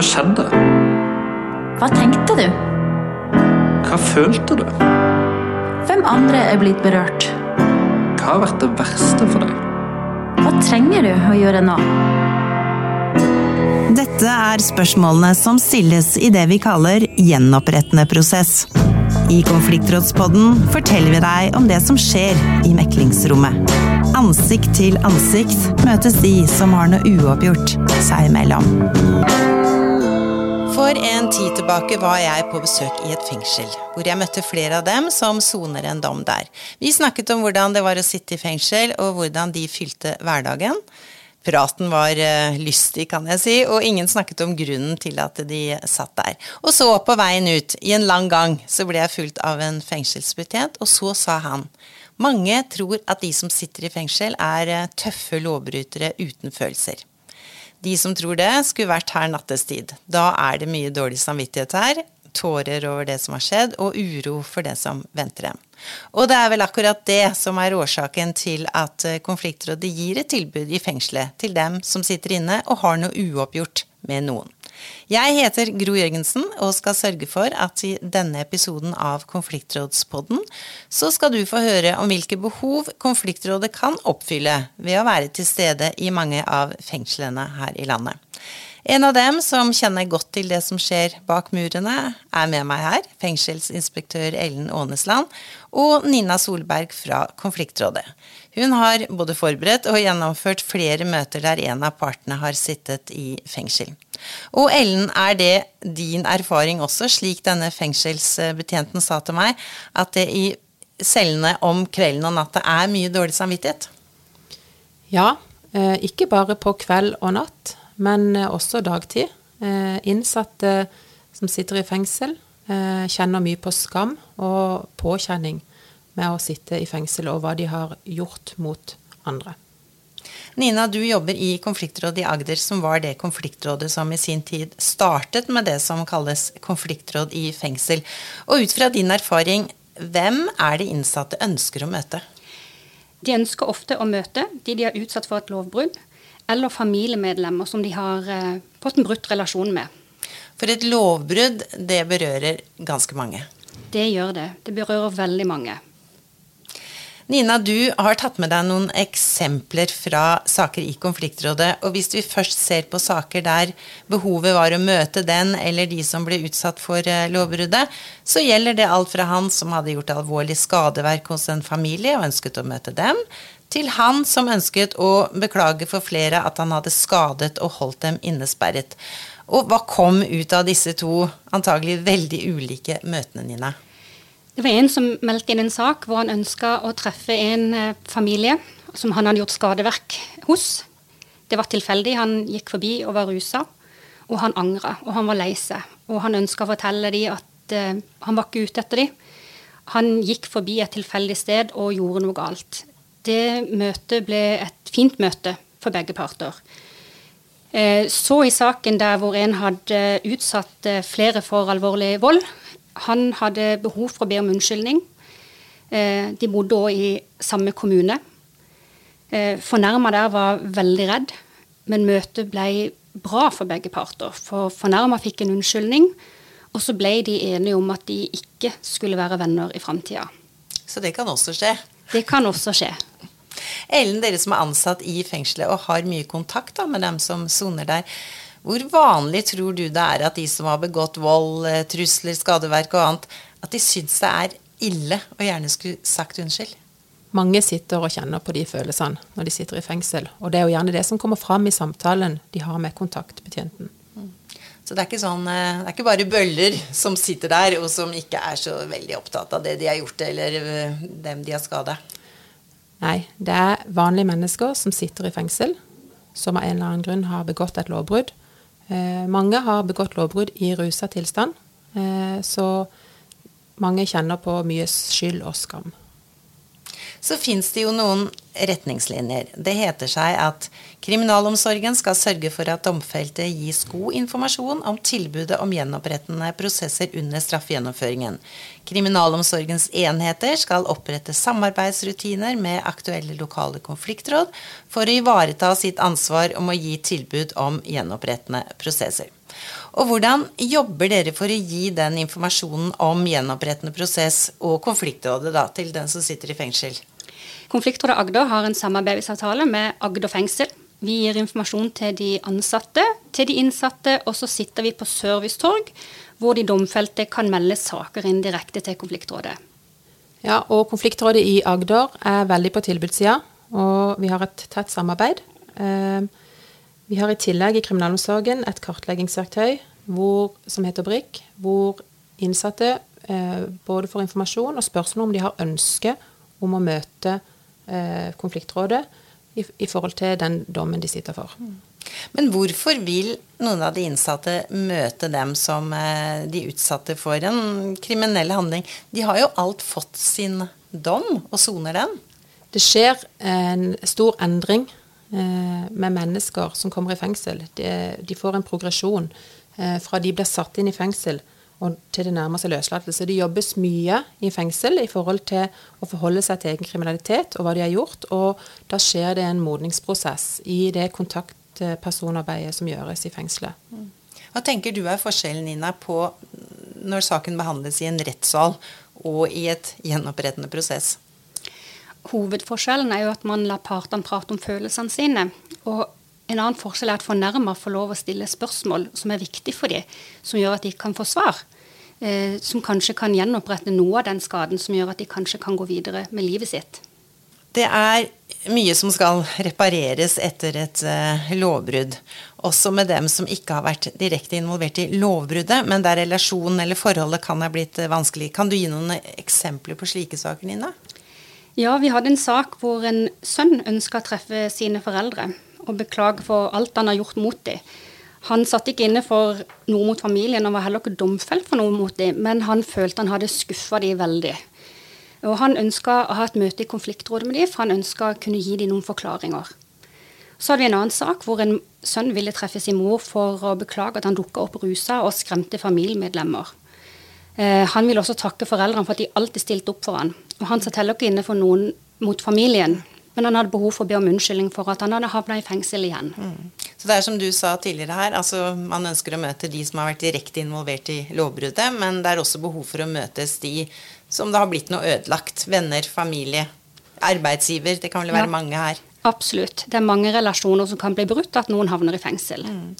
Hva skjedde? Hva tenkte du? Hva følte du? Hvem andre er blitt berørt? Hva har vært det verste for deg? Hva trenger du å gjøre nå? Dette er spørsmålene som stilles i det vi kaller gjenopprettende prosess. I Konfliktrådspodden forteller vi deg om det som skjer i meklingsrommet. Ansikt til ansikt møtes de som har noe uoppgjort seg imellom. For en tid tilbake var jeg på besøk i et fengsel, hvor jeg møtte flere av dem som soner en dom der. Vi snakket om hvordan det var å sitte i fengsel, og hvordan de fylte hverdagen. Praten var uh, lystig, kan jeg si, og ingen snakket om grunnen til at de satt der. Og så, på veien ut, i en lang gang, så ble jeg fulgt av en fengselsbetjent, og så sa han mange tror at de som sitter i fengsel, er uh, tøffe lovbrytere uten følelser. De som tror det, skulle vært her nattestid. Da er det mye dårlig samvittighet her, tårer over det som har skjedd, og uro for det som venter dem. Og det er vel akkurat det som er årsaken til at eh, konfliktrådet gir et tilbud i fengselet til dem som sitter inne og har noe uoppgjort med noen. Jeg heter Gro Jørgensen og skal sørge for at i denne episoden av Konfliktrådspodden så skal du få høre om hvilke behov Konfliktrådet kan oppfylle ved å være til stede i mange av fengslene her i landet. En av dem som kjenner godt til det som skjer bak murene, er med meg her, fengselsinspektør Ellen Aanesland og Nina Solberg fra Konfliktrådet. Hun har både forberedt og gjennomført flere møter der en av partene har sittet i fengsel. Og Ellen, er det din erfaring også, slik denne fengselsbetjenten sa til meg, at det i cellene om kvelden og natta er mye dårlig samvittighet? Ja, eh, ikke bare på kveld og natt men eh, også dagtid. Eh, innsatte som sitter i fengsel, kjenner mye på skam og påkjenning med å sitte i fengsel, og hva de har gjort mot andre. Nina, du jobber i konfliktrådet i Agder, som var det konfliktrådet som i sin tid startet med det som kalles konfliktråd i fengsel. Og ut fra din erfaring, hvem er det innsatte ønsker å møte? De ønsker ofte å møte de de er utsatt for et lovbrudd, eller familiemedlemmer som de har eh, fått en brutt relasjon med. For et lovbrudd, det berører ganske mange? Det gjør det. Det berører veldig mange. Nina, du har tatt med deg noen eksempler fra saker i konfliktrådet. Og hvis vi først ser på saker der behovet var å møte den eller de som ble utsatt for eh, lovbruddet, så gjelder det alt fra han som hadde gjort alvorlig skadeverk hos en familie og ønsket å møte dem, til han som ønsket å beklage for flere at han hadde skadet og holdt dem innesperret. Og hva kom ut av disse to antagelig veldig ulike møtene, Nina? Det var en som meldte inn en sak hvor han ønska å treffe en eh, familie som han hadde gjort skadeverk hos. Det var tilfeldig. Han gikk forbi og var rusa, og han angra, og han var lei seg. Og han ønska å fortelle dem at uh, han var ikke ute etter dem. Han gikk forbi et tilfeldig sted og gjorde noe galt det møtet ble et fint møte for begge parter. Eh, så i saken der hvor en hadde utsatt flere for alvorlig vold. Han hadde behov for å be om unnskyldning. Eh, de bodde òg i samme kommune. Fornærma der var veldig redd, men møtet ble bra for begge parter. For fornærma fikk en unnskyldning, og så ble de enige om at de ikke skulle være venner i framtida. Så det kan også skje? Det kan også skje. Ellen, dere som er ansatt i fengselet og har mye kontakt da, med dem som soner der. Hvor vanlig tror du det er at de som har begått vold, eh, trusler, skadeverk og annet, at de syns det er ille og gjerne skulle sagt unnskyld? Mange sitter og kjenner på de følelsene når de sitter i fengsel. Og det er jo gjerne det som kommer fram i samtalen de har med kontaktbetjenten. Mm. Så det er, ikke sånn, eh, det er ikke bare bøller som sitter der, og som ikke er så veldig opptatt av det de har gjort, eller eh, dem de har skada? Nei, det er vanlige mennesker som sitter i fengsel, som av en eller annen grunn har begått et lovbrudd. Eh, mange har begått lovbrudd i rusa tilstand, eh, så mange kjenner på mye skyld og skam. Så fins det jo noen retningslinjer. Det heter seg at Kriminalomsorgen skal sørge for at domfelte gis god informasjon om tilbudet om gjenopprettende prosesser under straffegjennomføringen. Kriminalomsorgens enheter skal opprette samarbeidsrutiner med aktuelle lokale konfliktråd for å ivareta sitt ansvar om å gi tilbud om gjenopprettende prosesser. Og hvordan jobber dere for å gi den informasjonen om gjenopprettende prosess og konfliktrådet til den som sitter i fengsel? Konfliktrådet Agder har en samarbeidsavtale med Agder fengsel. Vi gir informasjon til de ansatte, til de innsatte, og så sitter vi på servicetorg, hvor de domfelte kan melde saker inn direkte til konfliktrådet. Ja, og Konfliktrådet i Agder er veldig på tilbudssida, og vi har et tett samarbeid. Eh, vi har i tillegg i kriminalomsorgen et kartleggingsverktøy hvor, som heter BRIK, hvor innsatte eh, både får informasjon og spørsmål om de har ønske om å møte eh, konfliktrådet i, i, forhold til den dommen de sitter for. Mm. Men hvorfor vil noen av de innsatte møte dem som eh, de utsatte for en kriminell handling? De har jo alt fått sin dom og soner den. Det skjer en stor endring Eh, med mennesker som kommer i fengsel. De, de får en progresjon eh, fra de blir satt inn i fengsel og til det nærmer seg løslatelse. Det jobbes mye i fengsel i forhold til å forholde seg til egen kriminalitet og hva de har gjort. Og da skjer det en modningsprosess i det kontaktpersonarbeidet som gjøres i fengselet. Mm. Hva tenker du er forskjellen, Nina, på når saken behandles i en rettssal og i et gjenopprettende prosess? Hovedforskjellen er jo at man lar partene prate om følelsene sine. Og en annen forskjell er at fornærma får lov å stille spørsmål som er viktig for dem, som gjør at de kan få svar. Eh, som kanskje kan gjenopprette noe av den skaden som gjør at de kanskje kan gå videre med livet sitt. Det er mye som skal repareres etter et uh, lovbrudd. Også med dem som ikke har vært direkte involvert i lovbruddet, men der relasjonen eller forholdet kan ha blitt uh, vanskelig. Kan du gi noen eksempler på slike saker, Nina? Ja, vi hadde en sak hvor en sønn ønska å treffe sine foreldre og beklage for alt han har gjort mot dem. Han satt ikke inne for noe mot familien og var heller ikke domfelt for noe mot dem, men han følte han hadde skuffa dem veldig. Og Han ønska å ha et møte i konfliktrådet med dem, for han ønska å kunne gi dem noen forklaringer. Så hadde vi en annen sak hvor en sønn ville treffe sin mor for å beklage at han dukka opp rusa og skremte familiemedlemmer. Eh, han ville også takke foreldrene for at de alltid stilte opp for han. Og han satt heller ikke inne for noen mot familien, men han hadde behov for å be om unnskyldning for at han hadde havna i fengsel igjen. Mm. Så det er som du sa tidligere her, altså man ønsker å møte de som har vært direkte involvert i lovbruddet, men det er også behov for å møtes de som det har blitt noe ødelagt. Venner, familie, arbeidsgiver. Det kan vel være ja, mange her. Absolutt. Det er mange relasjoner som kan bli brutt, at noen havner i fengsel. Mm.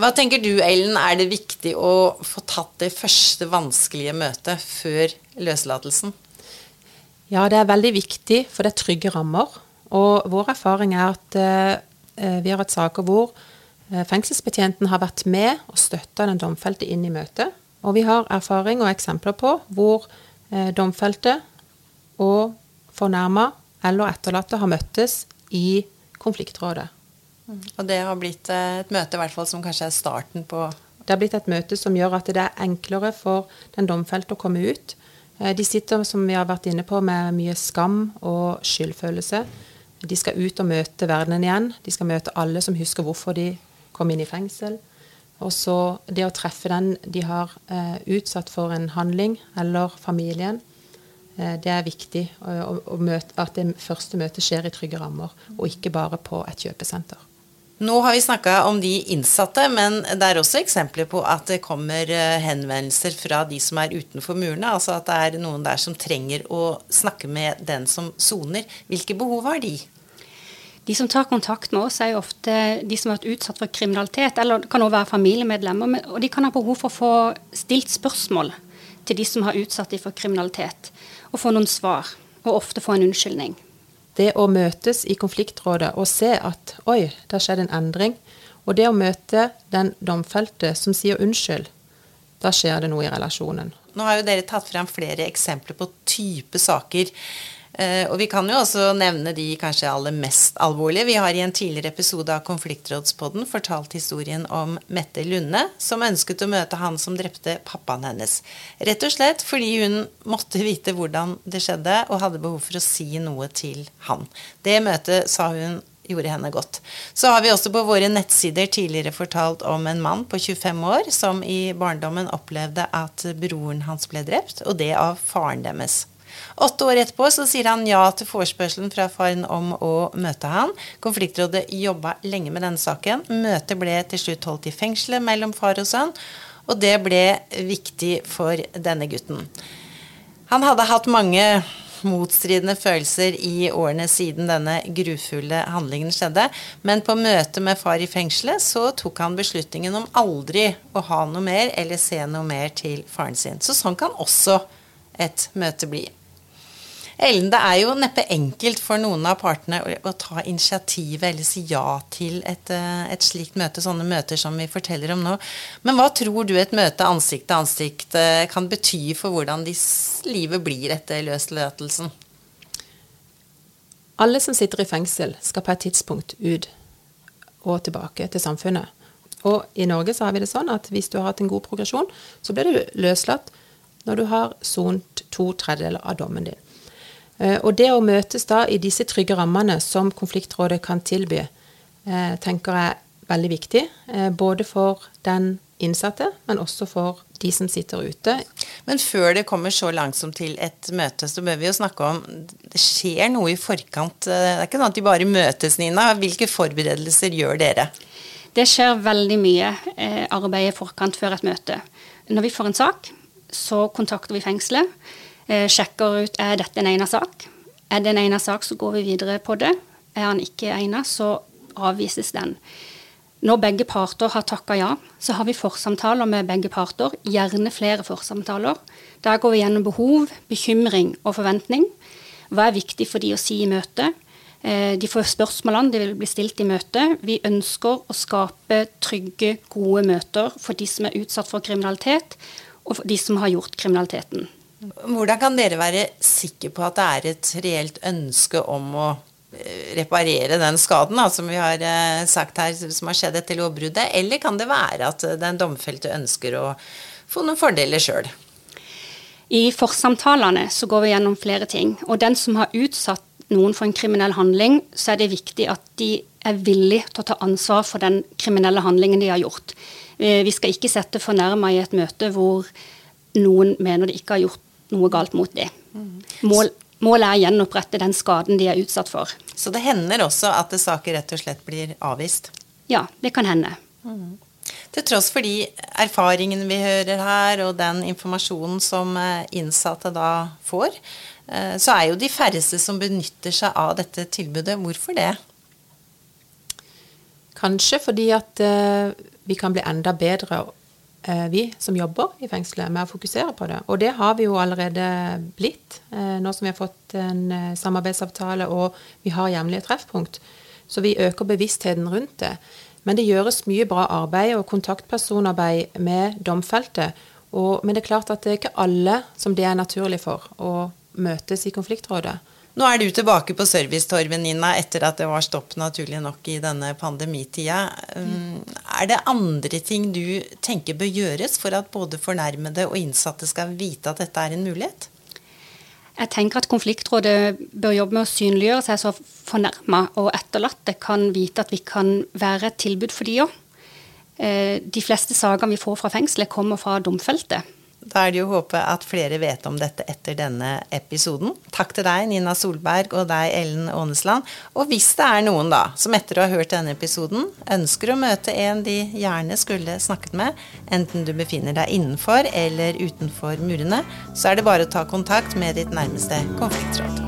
Hva tenker du, Ellen, er det viktig å få tatt det første vanskelige møtet før løslatelsen? Ja, det er veldig viktig, for det er trygge rammer. Og vår erfaring er at eh, vi har hatt saker hvor eh, fengselsbetjenten har vært med og støtta den domfelte inn i møtet. Og vi har erfaring og eksempler på hvor eh, domfelte og fornærma eller etterlatte har møttes i konfliktrådet. Mm. Og det har blitt eh, et møte i hvert fall som kanskje er starten på Det har blitt et møte som gjør at det er enklere for den domfelte å komme ut Eh, de sitter, som vi har vært inne på, med mye skam og skyldfølelse. De skal ut og møte verdenen igjen. De skal møte alle som husker hvorfor de kom inn i fengsel. Og så det å treffe den de har eh, utsatt for en handling, eller familien. Eh, det er viktig å, å møte, at det første møtet skjer i trygge rammer, og ikke bare på et kjøpesenter. Nå har vi snakka om de innsatte, men det er også eksempler på at det kommer eh, henvendelser fra de som er utenfor murene. Altså at det er noen der som trenger å snakke med den som soner. Hvilke behov har de? De som tar kontakt med oss, er jo ofte de som har vært utsatt for kriminalitet, eller det kan også være familiemedlemmer. Og de kan ha behov for å få stilt spørsmål til de som har utsatt dem for kriminalitet, og få noen svar. Og ofte få en unnskyldning det å møtes i konfliktrådet og se at oi, det har skjedd en endring, og det å møte den domfelte som sier unnskyld, da skjer det noe i relasjonen. Nå har jo dere tatt frem flere eksempler på type saker og vi kan jo også nevne de kanskje aller mest alvorlige. Vi har i en tidligere episode av Konfliktrådspodden fortalt historien om Mette Lunde, som ønsket å møte han som drepte pappaen hennes. Rett og slett fordi hun måtte vite hvordan det skjedde, og hadde behov for å si noe til han. Det møtet sa hun gjorde henne godt. Så har vi også på våre nettsider tidligere fortalt om en mann på 25 år som i barndommen opplevde at broren hans ble drept, og det av faren deres. Åtte år etterpå så sier han ja til forespørselen fra faren om å møte han. Konfliktrådet jobba lenge med denne saken. Møtet ble til slutt holdt i fengselet mellom far og sønn, og det ble viktig for denne gutten. Han hadde hatt mange motstridende følelser i årene siden denne grufulle handlingen skjedde. Men på møtet med far i fengselet så tok han beslutningen om aldri å ha noe mer eller se noe mer til faren sin. Så sånn kan også et møte bli. Ellen, det er jo neppe enkelt for noen av partene å, å ta initiativet eller si ja til et, eh, et, slikt møte, sånne møter som vi forteller om nå. Men hva tror du et møte ansikt til ansikt eh, kan bety for hvordan livet blir etter løslatelsen? Alle som sitter i fengsel, skal på et tidspunkt ut og tilbake til samfunnet. Og i Norge så har vi det sånn at hvis du har hatt en god progresjon, så blir du løslatt når du har sont to tredjedeler av dommen din. Eh, og det å møtes da i disse trygge rammene som konfliktrådet kan tilby, eh, tenker jeg er veldig viktig. Eh, både for den innsatte, men også for de som sitter ute. Men før det kommer så langt som til et møte, så bør vi jo snakke om Det skjer noe i forkant. Det er ikke sånn at de bare møtes, Nina. Hvilke forberedelser gjør dere? Det skjer veldig mye arbeid i forkant før et møte. Når vi får en sak, så kontakter vi fengselet. Eh, sjekker ut er dette en egnet sak. Er det en egnet sak, så går vi videre på det. Er han ikke egnet, så avvises den. Når begge parter har takka ja, så har vi forsamtaler med begge parter. Gjerne flere forsamtaler. Der går vi gjennom behov, bekymring og forventning. Hva er viktig for de å si i møte? Eh, de får spørsmålene de vil bli stilt i møte. Vi ønsker å skape trygge, gode møter for de som er utsatt for kriminalitet, og for de som har gjort kriminaliteten. Hvordan kan dere være sikre på at det er et reelt ønske om å eh, reparere den skaden da, som vi har eh, sagt her, som har skjedd etter lovbruddet, eller kan det være at den domfelte ønsker å få noen fordeler sjøl? I forsamtalene så går vi gjennom flere ting. Og den som har utsatt noen for en kriminell handling, så er det viktig at de er villige til å ta ansvar for den kriminelle handlingen de har gjort. Eh, vi skal ikke sette fornærma i et møte hvor noen mener de ikke har gjort noe galt mot dem. Mål, målet er å gjenopprette den skaden de er utsatt for. Så det hender også at saker rett og slett blir avvist? Ja, det kan hende. Mm. Til tross for de erfaringene vi hører her, og den informasjonen som eh, innsatte da får, eh, så er jo de færreste som benytter seg av dette tilbudet. Hvorfor det? Kanskje fordi at uh, vi kan bli enda bedre Eh, vi som jobber i fengselet, med å fokusere på det. Og det har vi jo allerede blitt, eh, nå som vi har fått en eh, samarbeidsavtale og vi har jevnlige treffpunkt. Så vi øker bevisstheten rundt det. Men det gjøres mye bra arbeid og kontaktpersonarbeid med domfelte. Og, men det er klart at det er ikke alle som det er naturlig for å møtes i konfliktrådet. Nå er du tilbake på servicetorvet, Nina, etter at det var stopp naturlig nok i denne pandemitida. Mm. er det andre ting du tenker bør gjøres for at både fornærmede og innsatte skal vite at dette er en mulighet? Jeg tenker at Konfliktrådet bør jobbe med å synliggjøre seg så fornærma og etterlatte kan vite at vi kan være et tilbud for de òg. Eh, de fleste sakene vi får fra fengselet, kommer fra domfelte. Da er det jo å håpe at flere vet om dette etter denne episoden. Takk til deg, Nina Solberg, og deg, Ellen Aanesland. Og hvis det er noen da, som etter å ha hørt denne episoden, ønsker å møte en de gjerne skulle snakket med, enten du befinner deg innenfor eller utenfor murene, så er det bare å ta kontakt med ditt nærmeste konfliktråd.